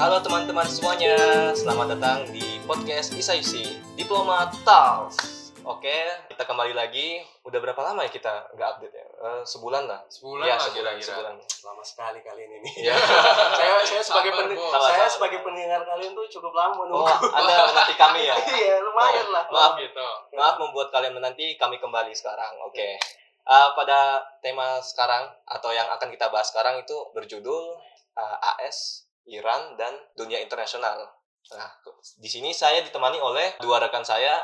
Halo teman-teman semuanya, selamat datang di podcast Isayusi Diploma Talks. Oke, kita kembali lagi. Udah berapa lama ya kita nggak update ya? Eh, sebulan lah. Sebulan ya, lah sebulan, kira-kira. sebulan. lama sekali kalian ini. Ya. saya saya sebagai Sabar, saya sebagai pendengar kalian tuh cukup lama Oh, nunggu. Anda menanti kami ya? Iya, lumayan Oh, lah. Maaf, gitu. maaf membuat kalian menanti. Kami kembali sekarang. Oke. Eh, pada tema sekarang atau yang akan kita bahas sekarang itu berjudul eh, AS, Iran dan dunia internasional. Nah, di sini saya ditemani oleh dua rekan saya.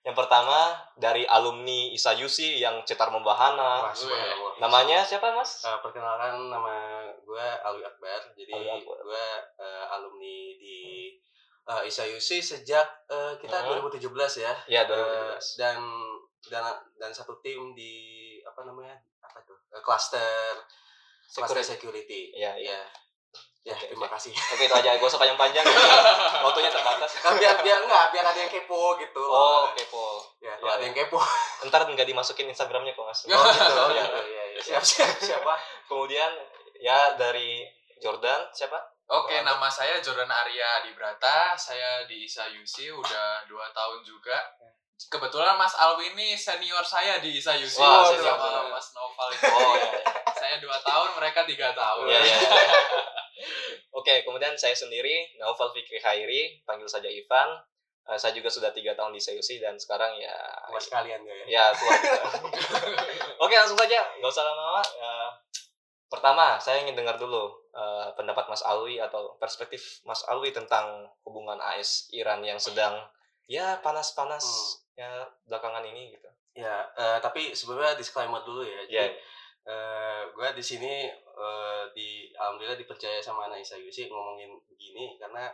Yang pertama dari alumni Isayusi yang cetar membahana. Subhanallah. Namanya siapa, Mas? Eh, perkenalkan nama gue Alwi Akbar. Jadi gue eh, alumni di eh, Isayusi sejak eh, kita Hmm. 2017 ya. Ya, Eh, 2017. dan dan dan satu tim di apa namanya? Apa tuh? Eh, cluster cluster Security. security. Iya, iya. Ya. Ya, terima kasih. Oke, itu aja. Gak usah panjang-panjang. Waktunya terbatas. Kan biar biar enggak biar ada yang kepo gitu. Oh, oke, Pol. Ya, Ya, kalau ada ya. yang kepo. Ntar nggak dimasukin Instagramnya kok, Mas. Oh gitu. Oh, Iya. gitu. Iya, iya. Siap, siap, siapa? Kemudian ya dari Jordan siapa? Oke, Oh, nama saya Jordan Arya Dibrata. Saya di ISA UC udah dua tahun juga. Kebetulan Mas Alwi ini senior saya di ISA UC. Wah, senior. sama Mas Noval itu. Oh ya. Saya dua tahun, mereka tiga tahun. Ya, ya. Oke, kemudian saya sendiri Naufal Fikri Khairi, panggil saja Ivan. Eh, saya juga sudah tiga tahun di CUC dan sekarang ya Mas kalian gak ya? ya tua. Oke, langsung saja, nggak usah lama-lama. Eh, pertama, saya ingin dengar dulu eh, pendapat Mas Alwi atau perspektif Mas Alwi tentang hubungan AS Iran yang sedang ya panas-panas ya belakangan ini gitu. Ya, eh, tapi sebenarnya disclaimer dulu ya. Jadi, Ya. Eh, gue di sini eh, di alhamdulillah dipercaya sama anak Isa Yusi ngomongin begini karena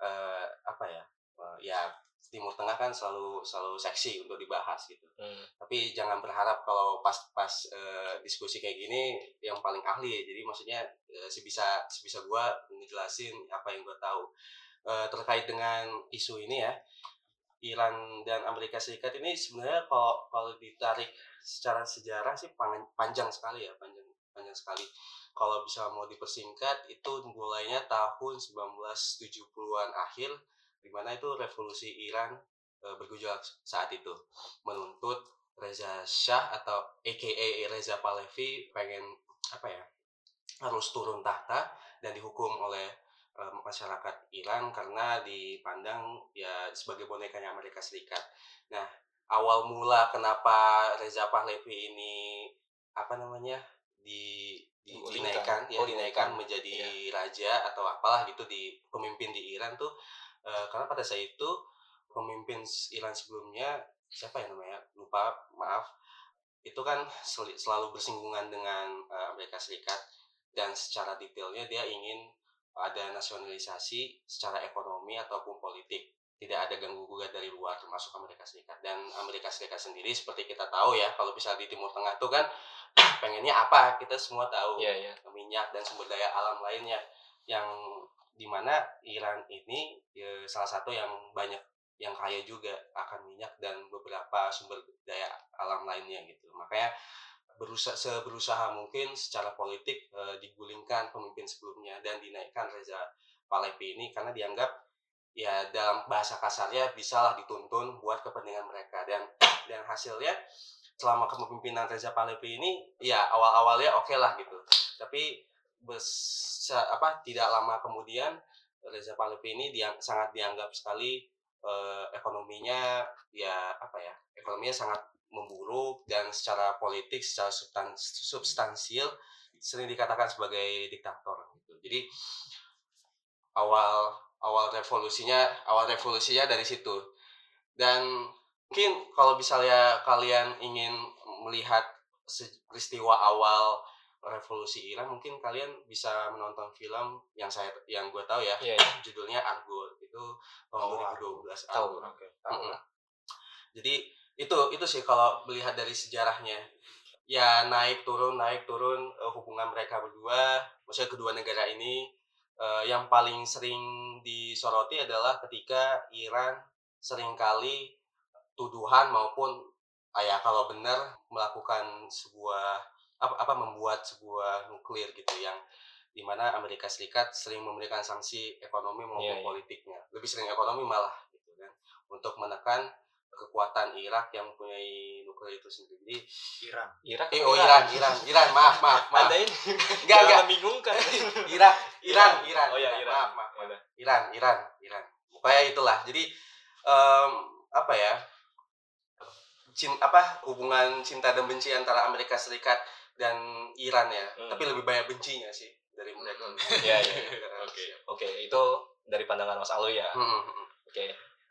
eh, apa ya? eh, ya Timur Tengah kan selalu selalu seksi untuk dibahas gitu. Hmm. Tapi jangan berharap kalau pas-pas eh, diskusi kayak gini yang paling ahli. Jadi maksudnya eh, sebisa sebisa gue ngejelasin apa yang gue tahu Eh, terkait dengan isu ini ya. Iran dan Amerika Serikat ini sebenarnya kalau kalau ditarik secara sejarah sih panjang, sekali ya panjang panjang sekali. Kalau bisa mau dipersingkat itu mulainya tahun 1970-an akhir di mana itu revolusi Iran eh, bergejolak saat itu. Menuntut Reza Shah atau AKA Reza Pahlavi pengen apa ya harus turun tahta dan dihukum oleh masyarakat Iran karena dipandang ya sebagai bonekanya Amerika Serikat. Nah, awal mula kenapa Reza Pahlavi ini apa namanya di, di Digulingkan. dinaikkan ya Oh, dinaikkan menjadi raja atau apalah gitu di pemimpin di Iran tuh eh, karena pada saat itu pemimpin Iran sebelumnya siapa ya namanya lupa maaf itu kan sel- selalu bersinggungan dengan eh, Amerika Serikat dan secara detailnya dia ingin ada nasionalisasi secara ekonomi ataupun politik. Tidak ada ganggu gugat dari luar termasuk Amerika Serikat. Dan Amerika Serikat sendiri seperti kita tahu ya kalau misalnya di Timur Tengah tuh kan pengennya apa? Kita semua tahu. Iya, iya. minyak dan sumber daya alam lainnya. Yang di mana Iran ini ya, salah satu yang banyak yang kaya juga akan minyak dan beberapa sumber daya alam lainnya gitu. Makanya berusaha seberusaha mungkin secara politik eh, digulingkan pemimpin sebelumnya dan dinaikkan Reza Pahlavi ini karena dianggap ya dalam bahasa kasarnya bisalah dituntun buat kepentingan mereka. Dan dan hasilnya selama kepemimpinan Reza Pahlavi ini ya awal-awalnya oke lah gitu. Tapi bes, apa tidak lama kemudian Reza Pahlavi ini diang, sangat dianggap sekali eh, ekonominya ya apa ya ekonominya sangat memburuk dan secara politik secara substan, substansial sering dikatakan sebagai diktator gitu jadi awal awal revolusinya awal revolusinya dari situ dan mungkin kalau misalnya kalian ingin melihat peristiwa awal revolusi Iran mungkin kalian bisa menonton film yang saya yang gue tahu ya Iya, iya. judulnya Argo itu tahun Oh, 2012 Tahu. Argo. Oke. Mm-mm. Jadi itu itu sih kalau melihat dari sejarahnya ya naik turun naik turun eh, hubungan mereka berdua maksudnya kedua negara ini eh, yang paling sering disoroti adalah ketika Iran sering kali tuduhan maupun ah ya kalau benar melakukan sebuah apa, apa membuat sebuah nuklir gitu yang di mana Amerika Serikat sering memberikan sanksi ekonomi maupun Iya, iya. politiknya. Lebih sering ekonomi malah gitu kan. Untuk menekan kekuatan Irak yang mempunyai nuklir itu sendiri. Iran. Irak Eh, oh Iran, Iran, Iran, maaf, maaf, maaf. Anda ini Enggak, enggak. membingungkan. Irak, Iran, Iran. Oh ya, Iran. Maaf, maaf. Udah. Iran, Iran, Iran. Pokoknya itulah. Jadi em, apa ya? Cin, apa hubungan cinta dan benci antara Amerika Serikat dan Iran ya. Hmm. Tapi lebih banyak bencinya sih dari mereka. Iya, iya. Oke. Oke, itu dari pandangan Mas Alwi ya. Hmm, hmm, hmm.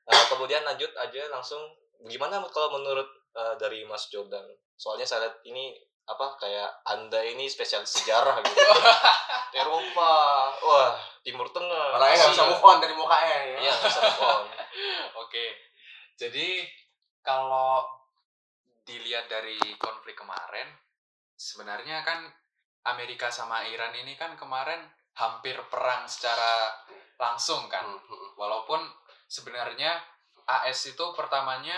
Nah, kemudian lanjut aja langsung gimana kalau menurut eh, dari Mas Jordan? Soalnya saya lihat ini apa kayak Anda ini spesialis sejarah gitu. Eropa, wah, Timur Tengah. Orangnya nggak bisa Asia. move on dari mukanya ya. Iya, bisa move on. Oke. Jadi kalau dilihat dari konflik kemarin, sebenarnya kan Amerika sama Iran ini kan kemarin hampir perang secara langsung kan. Hmm, hmm. Walaupun sebenarnya AS itu pertamanya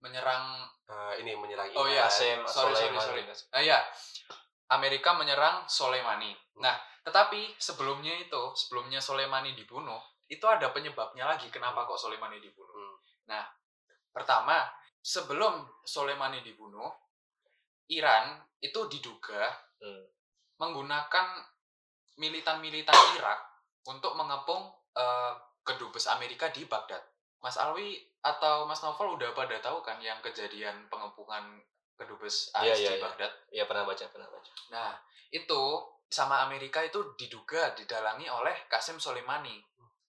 menyerang Eh, ini menyerang Oh iya, Qasem sorry sorry Soleimani. sorry. Nah ya, Amerika menyerang Soleimani. Nah, tetapi sebelumnya itu, sebelumnya Soleimani dibunuh, itu ada penyebabnya lagi kenapa kok Soleimani dibunuh. Hmm. Pertama, sebelum Soleimani dibunuh, Iran itu diduga Hmm. menggunakan militan-militan Irak untuk mengepung eh, kedubes Amerika di Baghdad. Mas Alwi atau Mas Novel udah pada tahu kan yang kejadian pengepungan kedubes AS Iya, iya, di iya. Baghdad. Iya, pernah baca, pernah baca. Nah, itu sama Amerika itu diduga didalangi oleh Qasem Soleimani.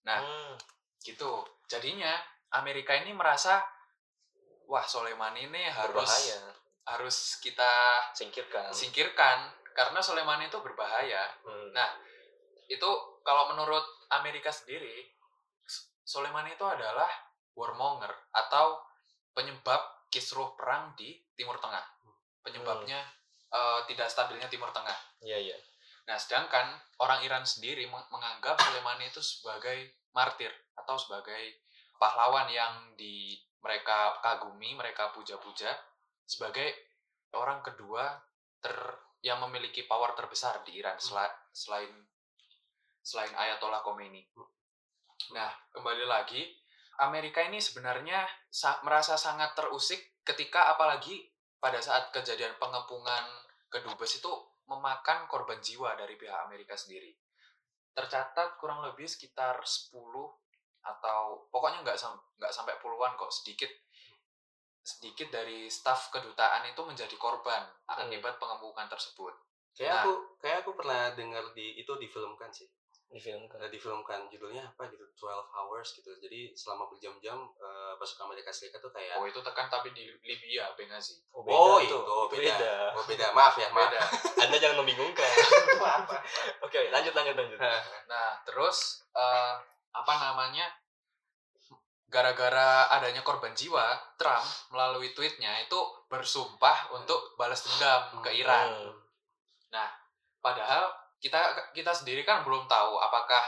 Nah, Hmm. gitu. Jadinya Amerika ini merasa wah Soleimani ini harus berbahaya. harus kita Singkirkan. singkirkan karena Soleimani itu berbahaya. Hmm. Nah, itu kalau menurut Amerika sendiri, Soleimani itu adalah warmonger atau penyebab kisruh perang di Timur Tengah. Penyebabnya eh, tidak stabilnya Timur Tengah. Iya, iya. Nah, sedangkan orang Iran sendiri meng- menganggap Soleimani itu sebagai martir atau sebagai pahlawan yang di mereka kagumi, mereka puja-puja sebagai orang kedua ter yang memiliki power terbesar di Iran sela- selain selain Ayatollah Khomeini. Nah, kembali lagi Amerika ini sebenarnya sa- merasa sangat terusik ketika apalagi pada saat kejadian pengepungan kedubes itu memakan korban jiwa dari pihak Amerika sendiri. Tercatat kurang lebih sekitar 10 atau pokoknya nggak sam- nggak sampai puluhan kok sedikit sedikit dari staf kedutaan itu menjadi korban akibat pengepungan tersebut. Kayak Nah. aku kayak aku pernah dengar di itu difilmkan sih. Difilmkan. Eh, difilmkan judulnya apa gitu 12 hours gitu. Jadi selama berjam-jam eh, pasukan Amerika Serikat tuh kayak Oh itu tekan tapi di Libya, Benghazi. Oh, Oh, itu. itu beda. Beda. Oh beda. Maaf ya, maaf. Beda. Anda jangan membingungkan. Oke, lanjut, lanjut, lanjut. Nah, terus eh, apa namanya? Gara-gara adanya korban jiwa, Trump melalui tweetnya itu bersumpah untuk balas dendam ke Iran. Hmm. Padahal kita kita sendiri kan belum tahu apakah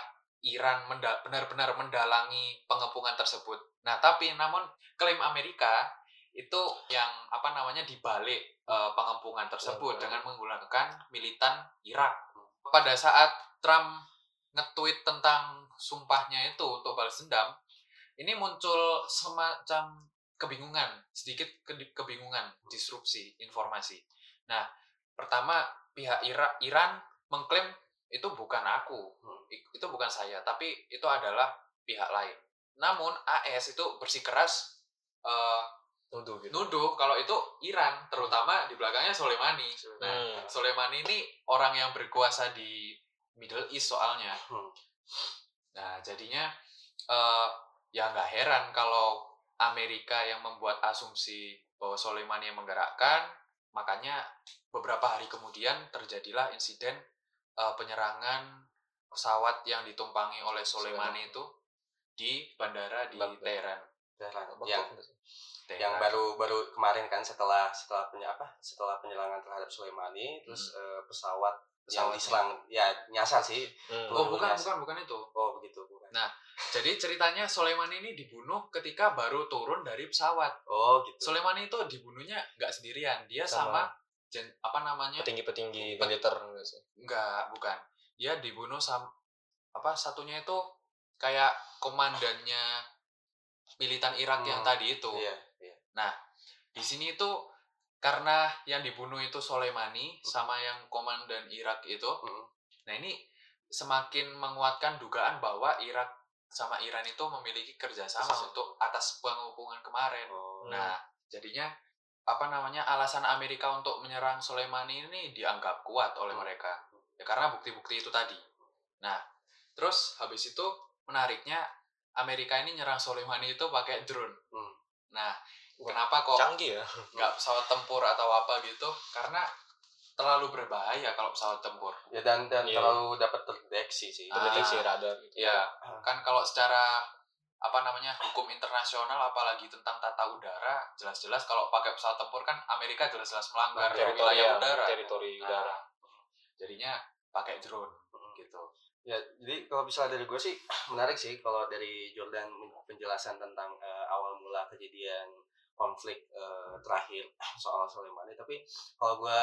Iran menda- benar-benar mendalangi pengepungan tersebut. Nah, tapi namun klaim Amerika itu yang apa namanya dibalik eh, pengepungan tersebut Hmm. dengan menggunakan militan Irak. Pada saat Trump nge-tweet tentang sumpahnya itu untuk balas dendam, ini muncul semacam kebingungan, sedikit ke- kebingungan, disrupsi informasi. Nah, pertama pihak Ira- Iran mengklaim itu bukan aku, i- itu bukan saya, tapi itu adalah pihak lain. Namun AS itu bersikeras eh, Nuduh gitu. nuduh kalau itu Iran, terutama di belakangnya Soleimani. Nah, Hmm. Soleimani ini orang yang berkuasa di Middle East soalnya. Hmm. Nah, jadinya eh, ya nggak heran kalau Amerika yang membuat asumsi bahwa Soleimani yang menggerakkan, makanya beberapa hari kemudian terjadilah insiden eh, penyerangan pesawat yang ditumpangi oleh Soleimani itu di bandara di Baghdad. Teheran. Teheran. Yang nggak sih? yang Teheran. baru baru kemarin kan setelah setelah punya apa setelah penyerangan terhadap Soleimani terus eh, pesawat yang diserang ya nyasar sih Hmm. Oh, bukan, Yes. bukan, bukan itu. oh begitu bukan Jadi ceritanya Soleimani ini dibunuh ketika baru turun dari pesawat. oh gitu Soleimani itu dibunuhnya nggak sendirian, dia Sama sama, gen, apa namanya? Petinggi-petinggi Pet- militer nggak sih? Nggak, bukan. dia dibunuh sam apa satunya itu kayak komandannya militan Irak yang Hmm, tadi itu. Iya, iya. Di sini itu karena yang dibunuh itu Soleimani sama yang komandan Irak itu. Mm. Nah, ini semakin menguatkan dugaan bahwa Irak sama Iran itu memiliki kerjasama Kerjasama. untuk atas pengepungan kemarin. Oh. Nah, jadinya apa namanya alasan Amerika untuk menyerang Soleimani ini dianggap kuat oleh Hmm. mereka. Ya karena bukti-bukti itu tadi. Nah, terus habis itu menariknya Amerika ini nyerang Soleimani itu pakai drone. Hmm. Nah, Wah, kenapa kok Canggih ya. nggak pesawat tempur atau apa gitu? Karena terlalu berbahaya kalau pesawat tempur. ya dan dan Iya. terlalu dapat terdeteksi sih. Ah. Terdeteksi radar gitu. Ya, kan kalau secara apa namanya hukum internasional apalagi tentang tata udara jelas-jelas kalau pakai pesawat tempur kan Amerika jelas-jelas melanggar Teritori wilayah ya, udara teritori Nah, udara. jadinya pakai drone gitu Ya, jadi kalau misalnya dari gue sih menarik sih kalau dari Jordan penjelasan tentang eh, awal mula kejadian konflik eh, terakhir soal Soleimani. Tapi kalau gue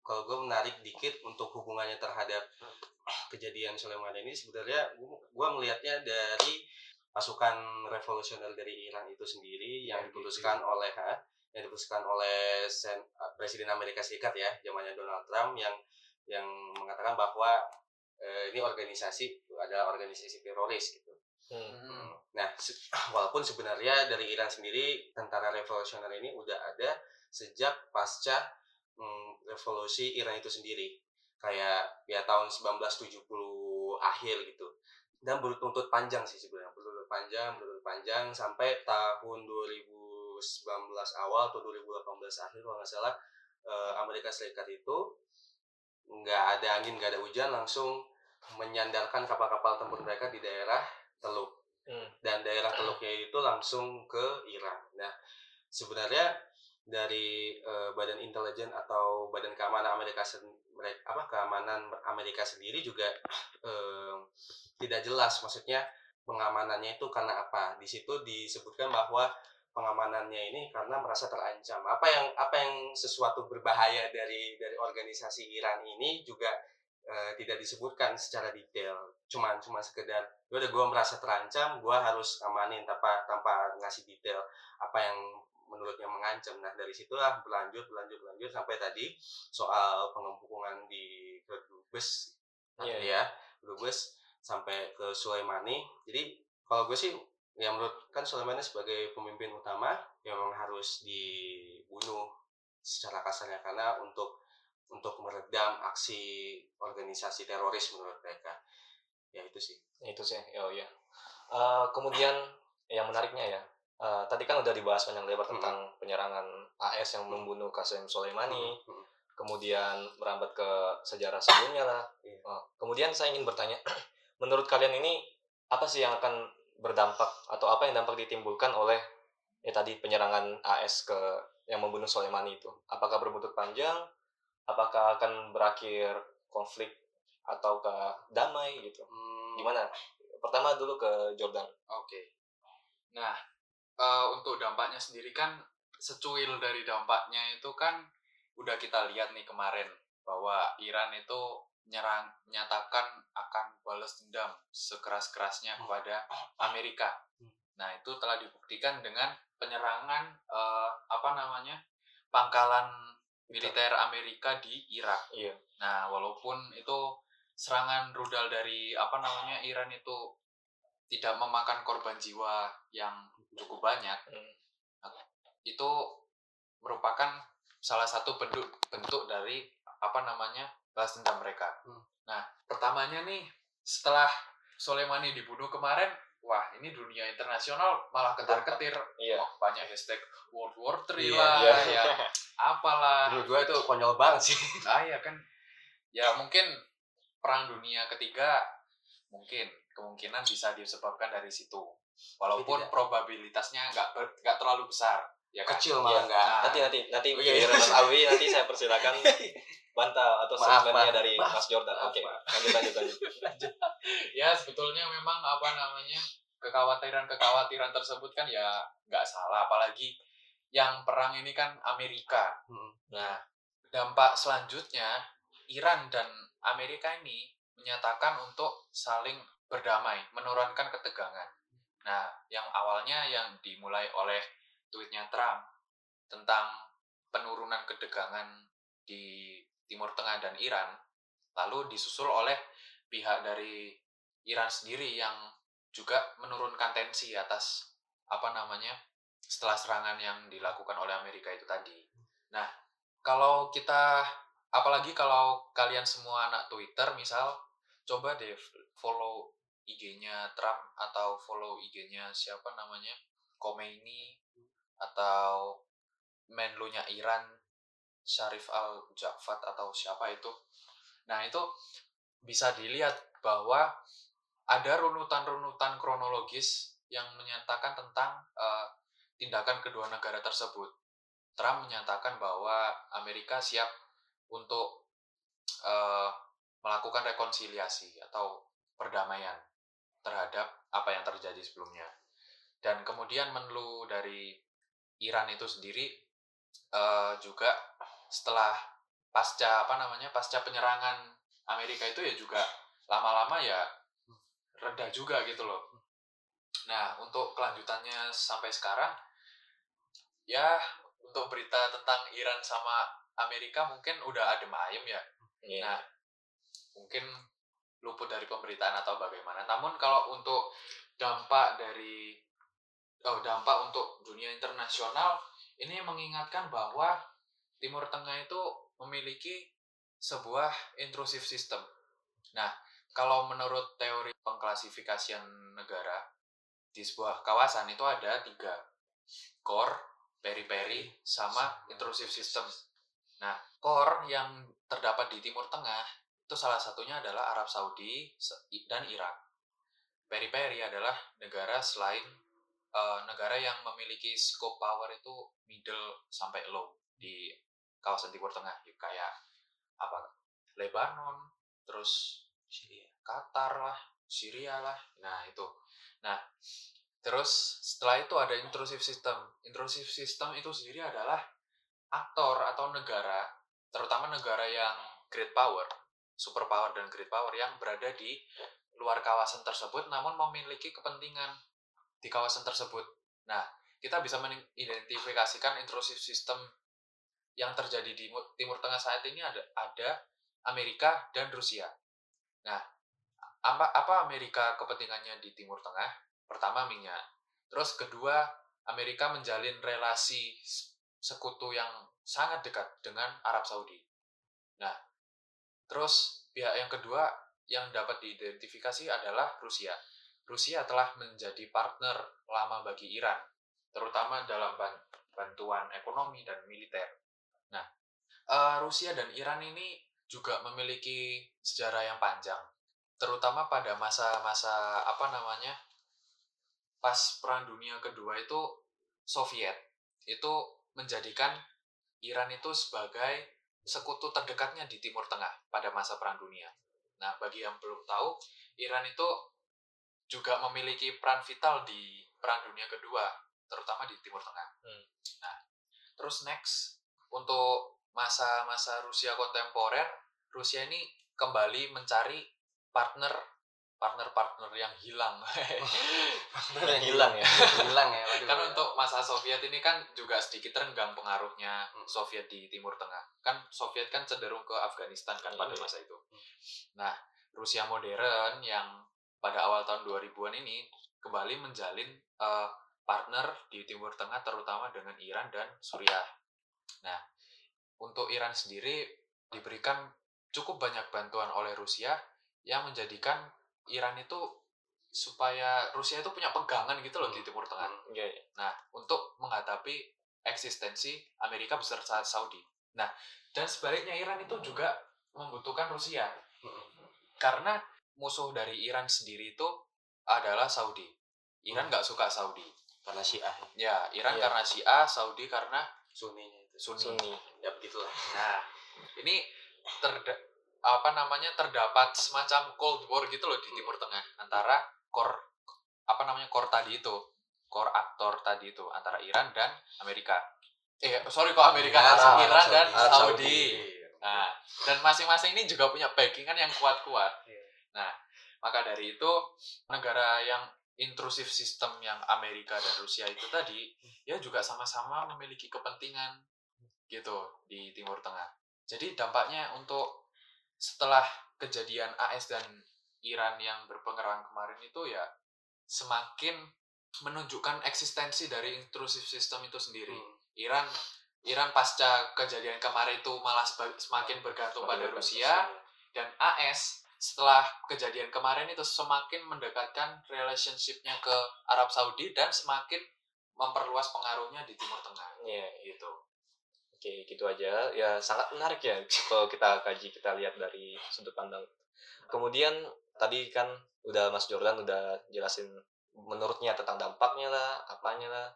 kalau gue menarik dikit untuk hubungannya terhadap kejadian Soleimani ini sebenarnya gue melihatnya dari pasukan revolusioner dari Iran itu sendiri yang diputuskan oleh ha, yang diputuskan oleh Sen- Presiden Amerika Serikat ya zamannya Donald Trump yang yang mengatakan bahwa eh, ini organisasi adalah organisasi teroris gitu. Hmm. Nah, se- walaupun sebenarnya dari Iran sendiri tentara revolusioner ini udah ada sejak pasca mm, revolusi Iran itu sendiri. Kayak ya tahun 1970 akhir gitu. Dan bertuntut panjang sih sebenarnya, bertuntut panjang, sampai tahun 2019 awal atau 2018 akhir kalau nggak salah eh, Amerika Serikat itu nggak ada angin, nggak ada hujan, langsung menyandarkan kapal-kapal tempur mereka di daerah Teluk Hmm. dan daerah teluknya itu langsung ke Iran. Nah, sebenarnya dari eh, Badan Intelijen atau Badan Keamanan Amerika mereka apa keamanan Amerika sendiri juga eh, tidak jelas maksudnya pengamanannya itu karena apa. Di situ disebutkan bahwa pengamanannya ini karena merasa terancam. Apa yang apa yang sesuatu berbahaya dari dari organisasi Iran ini juga eh, tidak disebutkan secara detail. Cuman cuma sekedar "Ya udah gue merasa terancam, gue harus amanin tanpa tanpa ngasih detail apa yang menurutnya mengancam. Nah dari situlah berlanjut berlanjut berlanjut sampai tadi soal pengempungan di Kedubes Iya, ya Kedubes sampai ke Sulaimani. Jadi kalau gue sih ya menurut kan Sulaimani sebagai pemimpin utama ya memang harus dibunuh secara kasarnya. Karena untuk untuk meredam aksi organisasi teroris menurut mereka. Ya itu sih. Itu sih. Oh iya Eh, kemudian yang menariknya ya eh, tadi kan udah dibahas panjang lebar tentang penyerangan AS yang membunuh Qasem Soleimani. Hmm. kemudian merambat ke sejarah sebelumnya lah. Iya. Eh, kemudian saya ingin bertanya menurut kalian ini apa sih yang akan berdampak atau apa yang dampak ditimbulkan oleh ya tadi penyerangan AS ke yang membunuh Soleimani itu? Apakah berbuntut panjang? Apakah akan berakhir konflik atau ke damai gitu? Hmm, gimana? Pertama dulu ke Jordan. Oke. Nah, eh, untuk dampaknya sendiri kan secuil dari dampaknya itu kan udah kita lihat nih kemarin bahwa Iran itu nyerang menyatakan akan balas dendam sekeras-kerasnya kepada Amerika. Nah, itu telah dibuktikan dengan penyerangan eh, apa namanya? pangkalan militer Amerika di Irak. iya Nah, walaupun itu serangan rudal dari apa namanya Iran itu tidak memakan korban jiwa yang cukup banyak, Hmm. itu merupakan salah satu bentuk bentuk dari apa namanya balas dendam mereka. Hmm. Nah, pertamanya nih setelah Soleimani dibunuh kemarin, wah ini dunia internasional malah ketar-ketir, iya Wah, banyak hashtag World War III Iya, lah, iya. ya apalah. menurut gue itu konyol banget sih Ah ya kan, ya mungkin perang dunia ketiga mungkin kemungkinan bisa disebabkan dari situ. Walaupun probabilitasnya nggak nggak terlalu besar, ya kecil malah enggak Nah, nanti nanti nanti Oh, iya, iya. Mas Awi nanti saya persilakan bantah atau statementnya maaf, dari maaf, Mas Jordan oke maaf. lanjut lanjut lanjut ya sebetulnya memang apa namanya kekhawatiran-kekhawatiran tersebut kan ya nggak salah, apalagi yang perang ini kan Amerika. Hmm. Nah, dampak selanjutnya Iran dan Amerika ini menyatakan untuk saling berdamai, menurunkan ketegangan. Nah, yang awalnya yang dimulai oleh tweetnya Trump tentang penurunan ketegangan di Timur Tengah dan Iran, lalu disusul oleh pihak dari Iran sendiri yang juga menurunkan tensi atas apa namanya setelah serangan yang dilakukan oleh Amerika itu tadi. Nah, kalau kita apalagi kalau kalian semua anak Twitter misal coba deh follow IG-nya Trump atau follow IG-nya siapa namanya Khomeini atau Menlu-nya Iran Syarif al Jafat atau siapa itu nah itu bisa dilihat bahwa ada runutan-runutan kronologis yang menyatakan tentang uh, tindakan kedua negara tersebut. Trump menyatakan bahwa Amerika siap untuk uh, melakukan rekonsiliasi atau perdamaian terhadap apa yang terjadi sebelumnya. Dan kemudian menlu dari Iran itu sendiri uh, juga setelah pasca apa namanya pasca penyerangan Amerika itu ya juga lama-lama ya reda juga gitu loh. Nah untuk kelanjutannya sampai sekarang ya untuk berita tentang Iran sama Amerika mungkin udah ada ayem ya. Yeah. Nah mungkin luput dari pemberitaan atau bagaimana. Namun kalau untuk dampak dari oh dampak untuk dunia internasional ini mengingatkan bahwa Timur Tengah itu memiliki sebuah intrusif system. Nah, kalau menurut teori pengklasifikasian negara di sebuah kawasan itu ada tiga core, peri-peri, sama intrusive system. Nah, core yang terdapat di Timur Tengah itu salah satunya adalah Arab Saudi dan Irak. Peri-peri adalah negara selain uh, negara yang memiliki scope power itu middle sampai low di kawasan Timur Tengah, kayak apa? Lebanon, terus Syria, Qatar lah, Syria lah. Nah, itu. Nah, terus setelah itu ada intrusive system. Intrusive system itu sendiri adalah aktor atau negara, terutama negara yang great power superpower dan great power yang berada di luar kawasan tersebut namun memiliki kepentingan di kawasan tersebut. Nah, kita bisa mengidentifikasikan intrusive system yang terjadi di Timur Tengah saat ini ada ada Amerika dan Rusia. Nah, apa apa Amerika kepentingannya di Timur Tengah? Pertama minyak. Terus kedua, Amerika menjalin relasi sekutu yang sangat dekat dengan Arab Saudi. Nah, Terus pihak yang kedua yang dapat diidentifikasi adalah Rusia. Rusia telah menjadi partner lama bagi Iran, terutama dalam bantuan ekonomi dan militer. Nah, uh, Rusia dan Iran ini juga memiliki sejarah yang panjang, terutama pada masa-masa apa namanya pas Perang Dunia Kedua itu Soviet itu menjadikan Iran itu sebagai sekutu terdekatnya di Timur Tengah pada masa Perang Dunia. Nah, bagi yang belum tahu, Iran itu juga memiliki peran vital di Perang Dunia Kedua, terutama di Timur Tengah. Hmm. Nah, terus next untuk masa-masa Rusia kontemporer, Rusia ini kembali mencari partner partner-partner yang hilang. partner yang hilang ya. hilang ya. Waduh. Kan untuk masa Soviet ini kan juga sedikit renggang pengaruhnya hmm. Soviet di Timur Tengah. Kan Soviet kan cenderung ke Afghanistan kan pada iya. masa itu. Nah, Rusia modern yang pada awal tahun 2000-an ini kembali menjalin uh, partner di Timur Tengah terutama dengan Iran dan Suriah. Nah, untuk Iran sendiri diberikan cukup banyak bantuan oleh Rusia yang menjadikan Iran itu supaya Rusia itu punya pegangan gitu loh hmm. di Timur Tengah. Hmm. Yeah, yeah. Nah, untuk menghadapi eksistensi Amerika beserta Saudi. Nah, dan sebaliknya Iran itu juga membutuhkan Rusia. Hmm. Karena musuh dari Iran sendiri itu adalah Saudi. Iran hmm. nggak hmm. suka Saudi. Karena Syiah. Ya, Iran yeah. karena Syiah, Saudi karena itu. Sunni. Sunni. Ya begitulah. Nah, ini terda apa namanya terdapat semacam cold war gitu loh di hmm. Timur Tengah antara core apa namanya core tadi itu core aktor tadi itu antara Iran dan Amerika eh sorry kok Amerika Arab, Iran dan Saudi. Saudi nah dan masing-masing ini juga punya backingan yang kuat-kuat Nah, maka dari itu negara yang intrusif sistem yang Amerika dan Rusia itu tadi ya juga sama-sama memiliki kepentingan gitu di Timur Tengah. Jadi dampaknya untuk setelah kejadian AS dan Iran yang berpengaruh kemarin itu ya semakin menunjukkan eksistensi dari intrusif sistem itu sendiri. Hmm. Iran Iran pasca kejadian kemarin itu malah semakin bergantung pada Rusia dan AS setelah kejadian kemarin itu semakin mendekatkan relationship-nya ke Arab Saudi dan semakin memperluas pengaruhnya di Timur Tengah Iya, gitu. Oke, gitu aja. Ya sangat menarik ya kalau kita kaji, kita lihat dari sudut pandang. Kemudian tadi kan udah Mas Jordan udah jelasin menurutnya tentang dampaknya lah, apanya lah.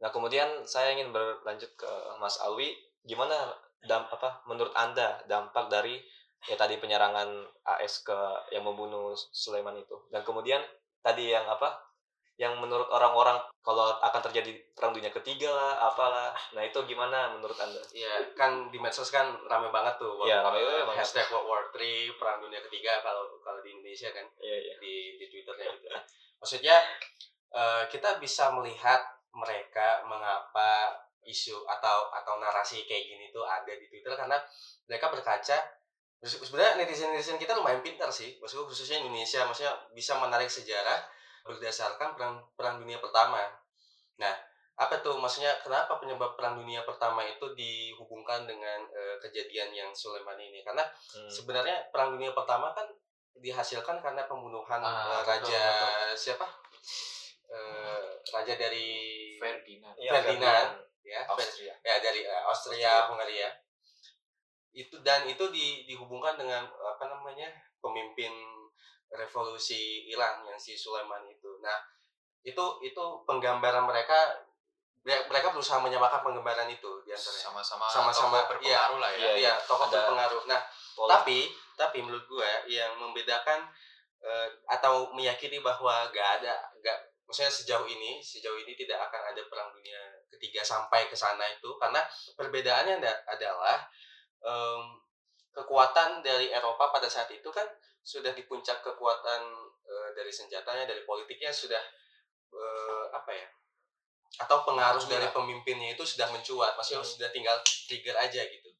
Nah, kemudian saya ingin berlanjut ke Mas Alwi, gimana dam apa menurut Anda dampak dari ya tadi penyerangan AS ke yang membunuh Sulaiman itu. Dan kemudian tadi yang apa? Yang menurut orang-orang kalau akan terjadi perang dunia ketiga lah, apalah. Nah, itu gimana menurut Anda? Iya, kan di medsos kan rame banget tuh. Iya, World- rame banget. Hashtag World War 3, Perang Dunia Ketiga kalau kalau di Indonesia kan Iya, iya. di di Twitternya gitu. Maksudnya eh, kita bisa melihat mereka mengapa isu atau atau narasi kayak gini tuh ada di Twitter karena mereka berkaca sebenarnya netizen netizen kita lumayan pintar sih maksudnya khususnya Indonesia maksudnya bisa menarik sejarah berdasarkan perang perang dunia pertama nah apa tuh maksudnya kenapa penyebab perang dunia pertama itu dihubungkan dengan eh, kejadian yang Sulaiman ini karena Hmm. sebenarnya perang dunia pertama kan dihasilkan karena pembunuhan Ah, eh, betul, raja betul. siapa Eh, raja dari Ferdinand Iya, Ferdinand. ya Austria. ya dari eh, Austria Hungaria itu dan itu di, dihubungkan dengan apa namanya pemimpin revolusi Iran yang si Sulaiman itu nah itu itu penggambaran mereka mereka berusaha menyamakan penggambaran itu di antaranya sama-sama Sama-sama, berpengaruh lah ya. Iya, iya tokoh Ada- berpengaruh nah Pola. tapi tapi menurut gue yang membedakan eh, atau meyakini bahwa gak ada gak maksudnya sejauh ini sejauh ini tidak akan ada perang dunia ketiga sampai ke sana itu karena perbedaannya ada- adalah em, kekuatan dari Eropa pada saat itu kan sudah di puncak kekuatan eh, dari senjatanya dari politiknya sudah eh, apa ya atau pengaruh Mencuat. dari pemimpinnya itu sudah mencuat maksudnya Hmm. sudah tinggal trigger aja gitu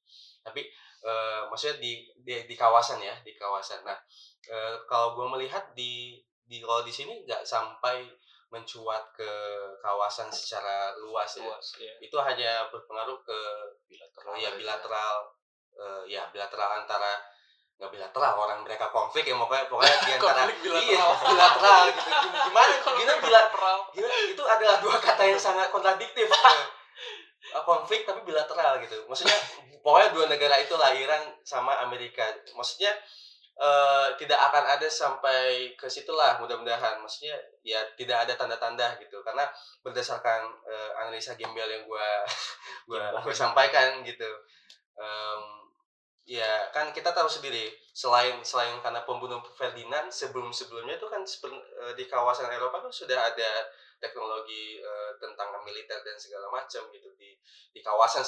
tapi eh, maksudnya di, di di kawasan ya di kawasan nah eh, kalau gue melihat di di kalau di sini nggak sampai mencuat ke kawasan secara luas ya luas iya. itu hanya berpengaruh ke bilateral. ya bilateral eh, ya bilateral antara nggak bilateral orang mereka konflik ya pokoknya pokoknya di antara iya bilateral. gitu gimana gimana bila bilateral. Gila, itu adalah dua kata yang sangat kontradiktif. Eh, konflik tapi bilateral gitu. Maksudnya pokoknya dua negara itulah Iran sama Amerika. Maksudnya eh, tidak akan ada sampai ke situlah mudah-mudahan. Maksudnya ya tidak ada tanda-tanda gitu. Karena berdasarkan eh, analisa gembel yang gua gua, Gembel. gua sampaikan gitu. Em, ya kan kita tahu sendiri selain selain karena pembunuh Ferdinand sebelum sebelumnya itu kan eh, di kawasan Eropa kan sudah ada teknologi eh, tentang militer dan segala macam gitu di di kawasan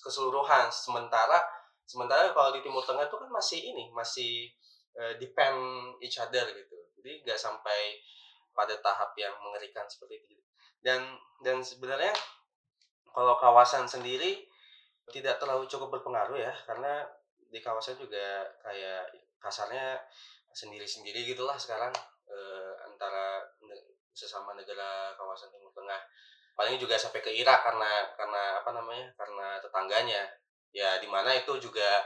keseluruhan. Sementara sementara kalau di Timur Tengah itu kan masih ini masih eh, depend each other gitu. Jadi nggak sampai pada tahap yang mengerikan seperti itu. Dan dan sebenarnya kalau kawasan sendiri tidak terlalu cukup berpengaruh ya karena di kawasan juga kayak kasarnya sendiri-sendiri gitulah sekarang eh, antara ne- sesama negara kawasan Timur Tengah. Paling juga sampai ke Irak karena karena apa namanya karena tetangganya. Ya di mana itu juga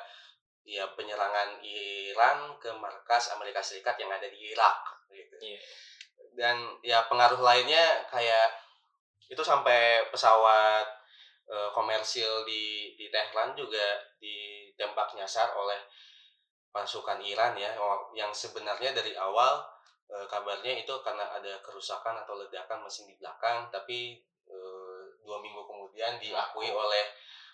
ya penyerangan Iran ke markas Amerika Serikat yang ada di Irak gitu. Iya. dan ya pengaruh lainnya kayak itu sampai pesawat eh, komersil di di Tehran juga ditembak nyasar oleh pasukan Iran ya oh, yang sebenarnya dari awal eh, kabarnya itu karena ada kerusakan atau ledakan mesin di belakang tapi eh, dua minggu kemudian diakui oleh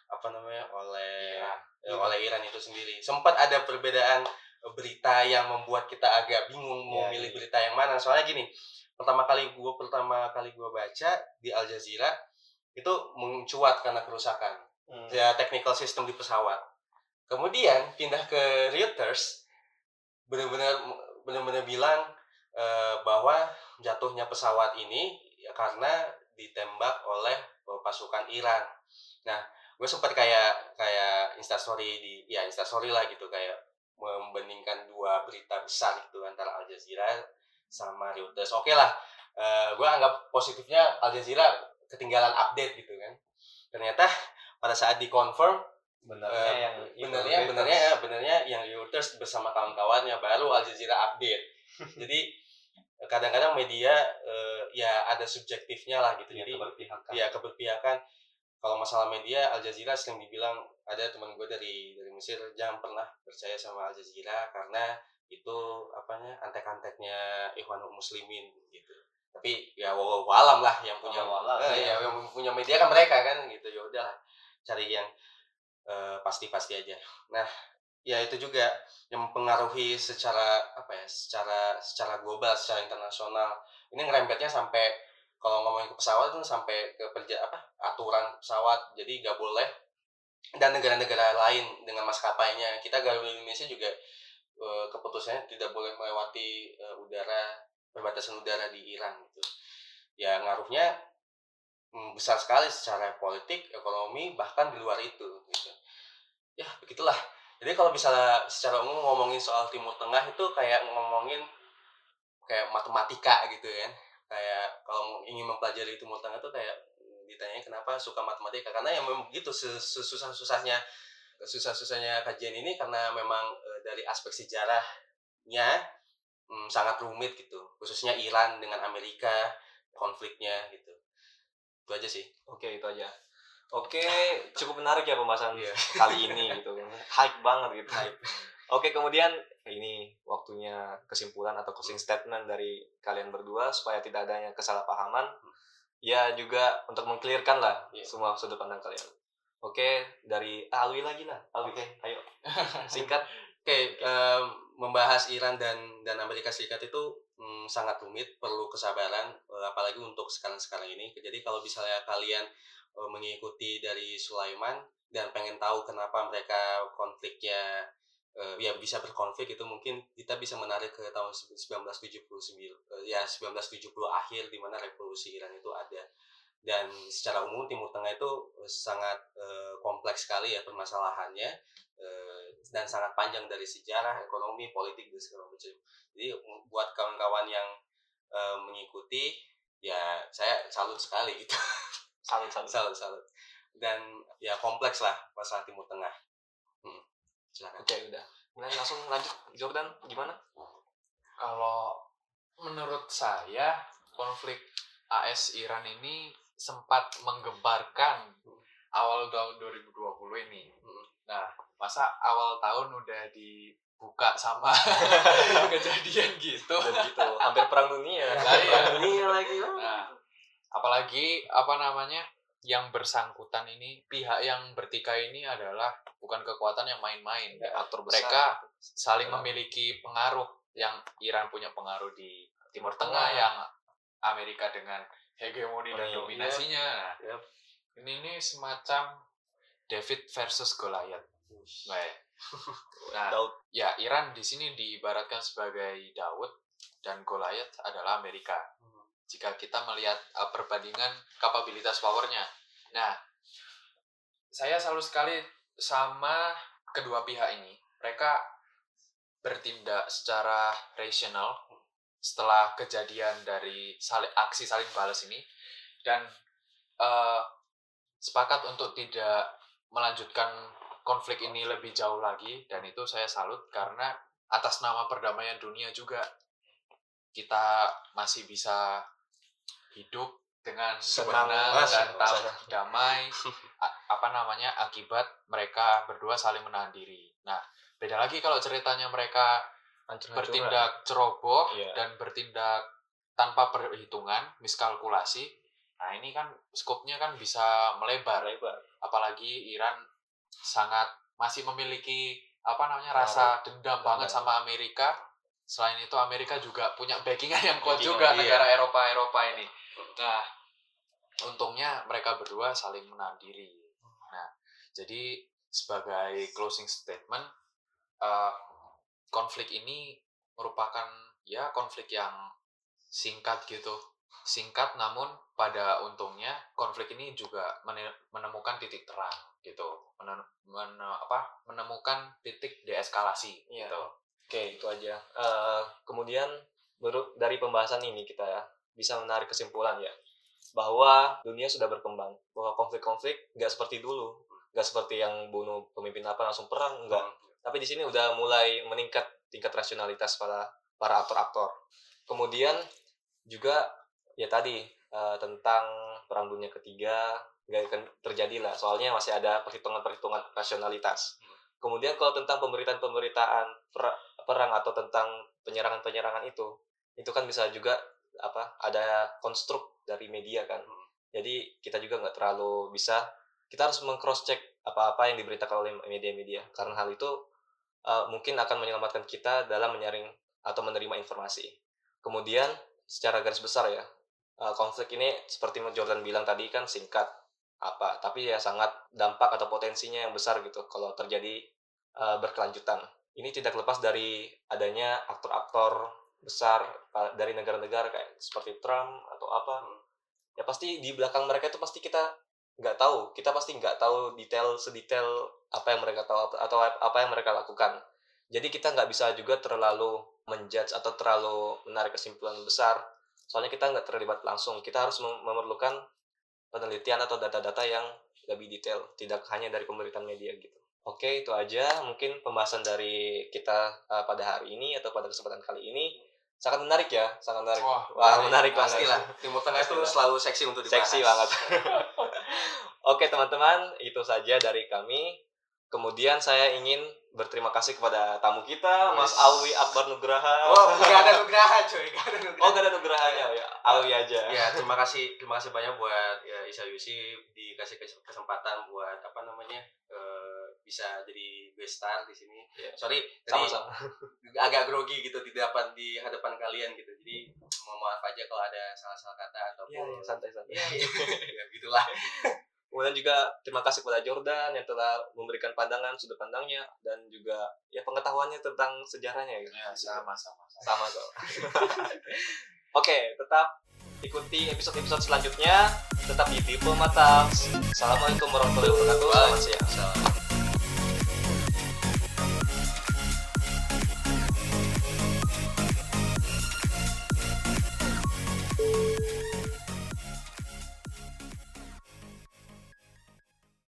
apa namanya oleh Iran. eh, oleh Iran itu sendiri sempat ada perbedaan berita yang membuat kita agak bingung mau Iya, milih iya. berita yang mana soalnya gini pertama kali gue pertama kali gue baca di Al Jazeera itu mencuat karena kerusakan Hmm. ya technical system di pesawat kemudian pindah ke Reuters benar-benar benar-benar bilang eh, bahwa jatuhnya pesawat ini ya karena ditembak oleh eh, pasukan Iran. Nah, gue sempat kayak kayak instastory di ya instastory lah gitu kayak membandingkan dua berita besar itu antara Al Jazeera sama Reuters. Oke lah, eh, gue anggap positifnya Al Jazeera ketinggalan update gitu kan. Ternyata pada saat dikonfirm Benernya Eh, yang itu, benernya benernya ya benernya yang Reuters bersama kawan-kawannya baru Al Jazeera update. Jadi eh, kadang-kadang media eh, ya ada subjektifnya lah gitu. Ya, jadi keberpihakan. ya keberpihakan. Kalau masalah media Al Jazeera sering dibilang ada teman gue dari dari Mesir jangan pernah percaya sama Al Jazeera karena itu apanya antek-anteknya Ikhwanul Muslimin gitu tapi ya walau alam lah yang punya alam, eh, ya. ya, yang punya media kan mereka kan gitu. Ya udah cari yang eh, pasti-pasti aja. Nah ya itu juga yang mempengaruhi secara apa ya secara secara global secara internasional. Ini ngerempetnya sampai kalau ngomongin ke pesawat itu sampai ke perja apa aturan pesawat. Jadi nggak boleh. Dan negara-negara lain dengan maskapainya. Kita Garuda Indonesia juga eh, keputusannya tidak boleh melewati eh, udara perbatasan udara di Iran gitu. Ya ngaruhnya mm, besar sekali secara politik ekonomi bahkan di luar itu gitu. Ya begitulah. Jadi kalau misalnya secara umum ngomongin soal Timur Tengah itu kayak ngomongin kayak matematika gitu kan kayak kalau ingin mempelajari Timur Tengah itu kayak ditanya kenapa suka matematika? Karena yang memang begitu susah susahnya susah susahnya kajian ini karena memang eh, dari aspek sejarahnya mm, sangat rumit gitu khususnya Iran dengan Amerika konfliknya gitu itu aja sih Oke, itu aja. Oke, cukup menarik ya pembahasan Iya. kali ini gitu. Hype banget gitu. Oke, kemudian ini waktunya kesimpulan atau closing statement dari kalian berdua supaya tidak adanya kesalahpahaman. Ya juga untuk mengklirkan lah Iya. semua sudut pandang kalian. Oke, dari ah, Alwi lagi lah. Alwi, ayo. Singkat. Oke, em, membahas Iran dan dan Amerika Serikat itu mm, sangat rumit, perlu kesabaran, eh, apalagi untuk sekarang-sekarang ini. Jadi kalau misalnya kalian eh, mengikuti dari Sulaiman dan pengen tahu kenapa mereka konfliknya eh, ya bisa berkonflik itu mungkin kita bisa menarik ke tahun 1979 eh, ya 1970 akhir di mana revolusi Iran itu ada dan secara umum Timur Tengah itu eh, sangat eh, kompleks sekali ya permasalahannya eh, dan sangat panjang dari sejarah, ekonomi, politik dan segala macam. Jadi buat kawan-kawan yang eh, mengikuti ya saya salut sekali gitu. Salut, salut. salut salut. Dan ya kompleks lah masalah Timur Tengah. Hmm. Silakan. Oke, udah. Kemudian langsung lanjut. Jordan, gimana? Kalau menurut saya konflik AS Iran ini sempat menggemparkan awal tahun 2020 ini. Hmm. Nah, masa awal tahun udah dibuka sama kejadian gitu. Dan gitu, hampir perang dunia. Nah, iya. Perang dunia lagi. Nah, apalagi apa namanya yang bersangkutan ini pihak yang bertikai ini adalah bukan kekuatan yang main-main. Ya, aktor besar. Mereka saling Ya. memiliki pengaruh yang Iran punya pengaruh di Timur Tengah. Tengah, yang Amerika dengan hegemoni dan Oh, dominasinya. Yap. ini ini semacam David versus Goliath. Nah, ya. nah, Daud. ya Iran di sini diibaratkan sebagai Daud dan Goliath adalah Amerika jika kita melihat uh, perbandingan kapabilitas powernya. Nah, saya selalu sekali sama kedua pihak ini. Mereka bertindak secara rasional setelah kejadian dari sali- aksi saling balas ini dan uh, sepakat untuk tidak melanjutkan konflik ini lebih jauh lagi dan itu saya salut karena atas nama perdamaian dunia juga kita masih bisa hidup dengan Mas. dan Senang. damai apa namanya akibat mereka berdua saling menahan diri. Nah, beda lagi kalau ceritanya mereka. Bertindak ceroboh Iya. dan bertindak tanpa perhitungan, miskalkulasi. Nah, ini kan skopnya kan bisa melebar lebar. apalagi Iran sangat masih memiliki apa namanya Pengaruh. rasa dendam banget Dendam. sama Amerika. Selain itu Amerika juga punya backingan yang kuat Backingan, juga iya. negara Eropa Eropa ini. Nah, untungnya mereka berdua saling menahan diri. Nah, jadi sebagai closing statement, eh, konflik ini merupakan ya konflik yang singkat gitu singkat namun pada untungnya konflik ini juga mene- menemukan titik terang gitu Mene- mene- apa menemukan titik deeskalasi Iya. gitu Oke, itu aja. Eh, kemudian menurut dari pembahasan ini kita ya bisa menarik kesimpulan ya bahwa dunia sudah berkembang, bahwa konflik-konflik nggak seperti dulu, nggak seperti yang bunuh pemimpin apa langsung perang, enggak. Tapi di sini udah mulai meningkat tingkat rasionalitas para para aktor-aktor. Kemudian juga ya tadi eh, tentang perang dunia ketiga nggak akan terjadi lah, soalnya masih ada perhitungan-perhitungan rasionalitas. Kemudian kalau tentang pemberitaan-pemberitaan per- perang atau tentang penyerangan-penyerangan itu, itu kan bisa juga apa ada konstruk dari media kan. Jadi kita juga nggak terlalu bisa kita harus mengcross check apa-apa yang diberitakan oleh media-media karena hal itu uh, mungkin akan menyelamatkan kita dalam menyaring atau menerima informasi. Kemudian secara garis besar ya uh, konflik ini seperti Jordan bilang tadi kan singkat apa tapi ya sangat dampak atau potensinya yang besar gitu kalau terjadi uh, berkelanjutan. Ini tidak lepas dari adanya aktor-aktor besar dari negara-negara kayak seperti Trump atau apa. Ya pasti di belakang mereka itu pasti kita nggak tahu. Kita pasti nggak tahu detail sedetail apa yang mereka tahu atau apa yang mereka lakukan. Jadi kita nggak bisa juga terlalu menjudge atau terlalu menarik kesimpulan besar. Soalnya kita nggak terlibat langsung. Kita harus mem- memerlukan penelitian atau data-data yang lebih detail, tidak hanya dari pemberitaan media gitu. Oke, itu aja mungkin pembahasan dari kita uh, pada hari ini atau pada kesempatan kali ini. Sangat menarik ya, sangat menarik. Wah, Wah, menarik banget. Pastilah. Timur Tengah itu selalu seksi untuk dibahas. Seksi banget. Oke, teman-teman, itu saja dari kami. Kemudian saya ingin berterima kasih kepada tamu kita, Mas. Alwi Akbar Nugraha. Oh, nggak ada nugraha cuy, nggak ada nugraha. Oh, gak ada nugrahanya ya. Alwi aja. Ya, terima kasih, terima kasih banyak buat ya, Isa Yusi dikasih kes- kesempatan buat apa namanya eh, bisa jadi guest star di sini. Ya. Sorry, tadi Sama-sama. agak grogi gitu di depan di hadapan kalian gitu. Jadi mohon maaf aja kalau ada salah-salah kata ataupun santai-santai. Iya, iya. ya gitulah. Kemudian juga terima kasih kepada Jordan yang telah memberikan pandangan sudut pandangnya dan juga ya pengetahuannya tentang sejarahnya gitu. ya sama sama Sama kok. Oke, tetap ikuti episode-episode selanjutnya. Tetap di Talks. Assalamualaikum warahmatullahi wabarakatuh. Selamat siang.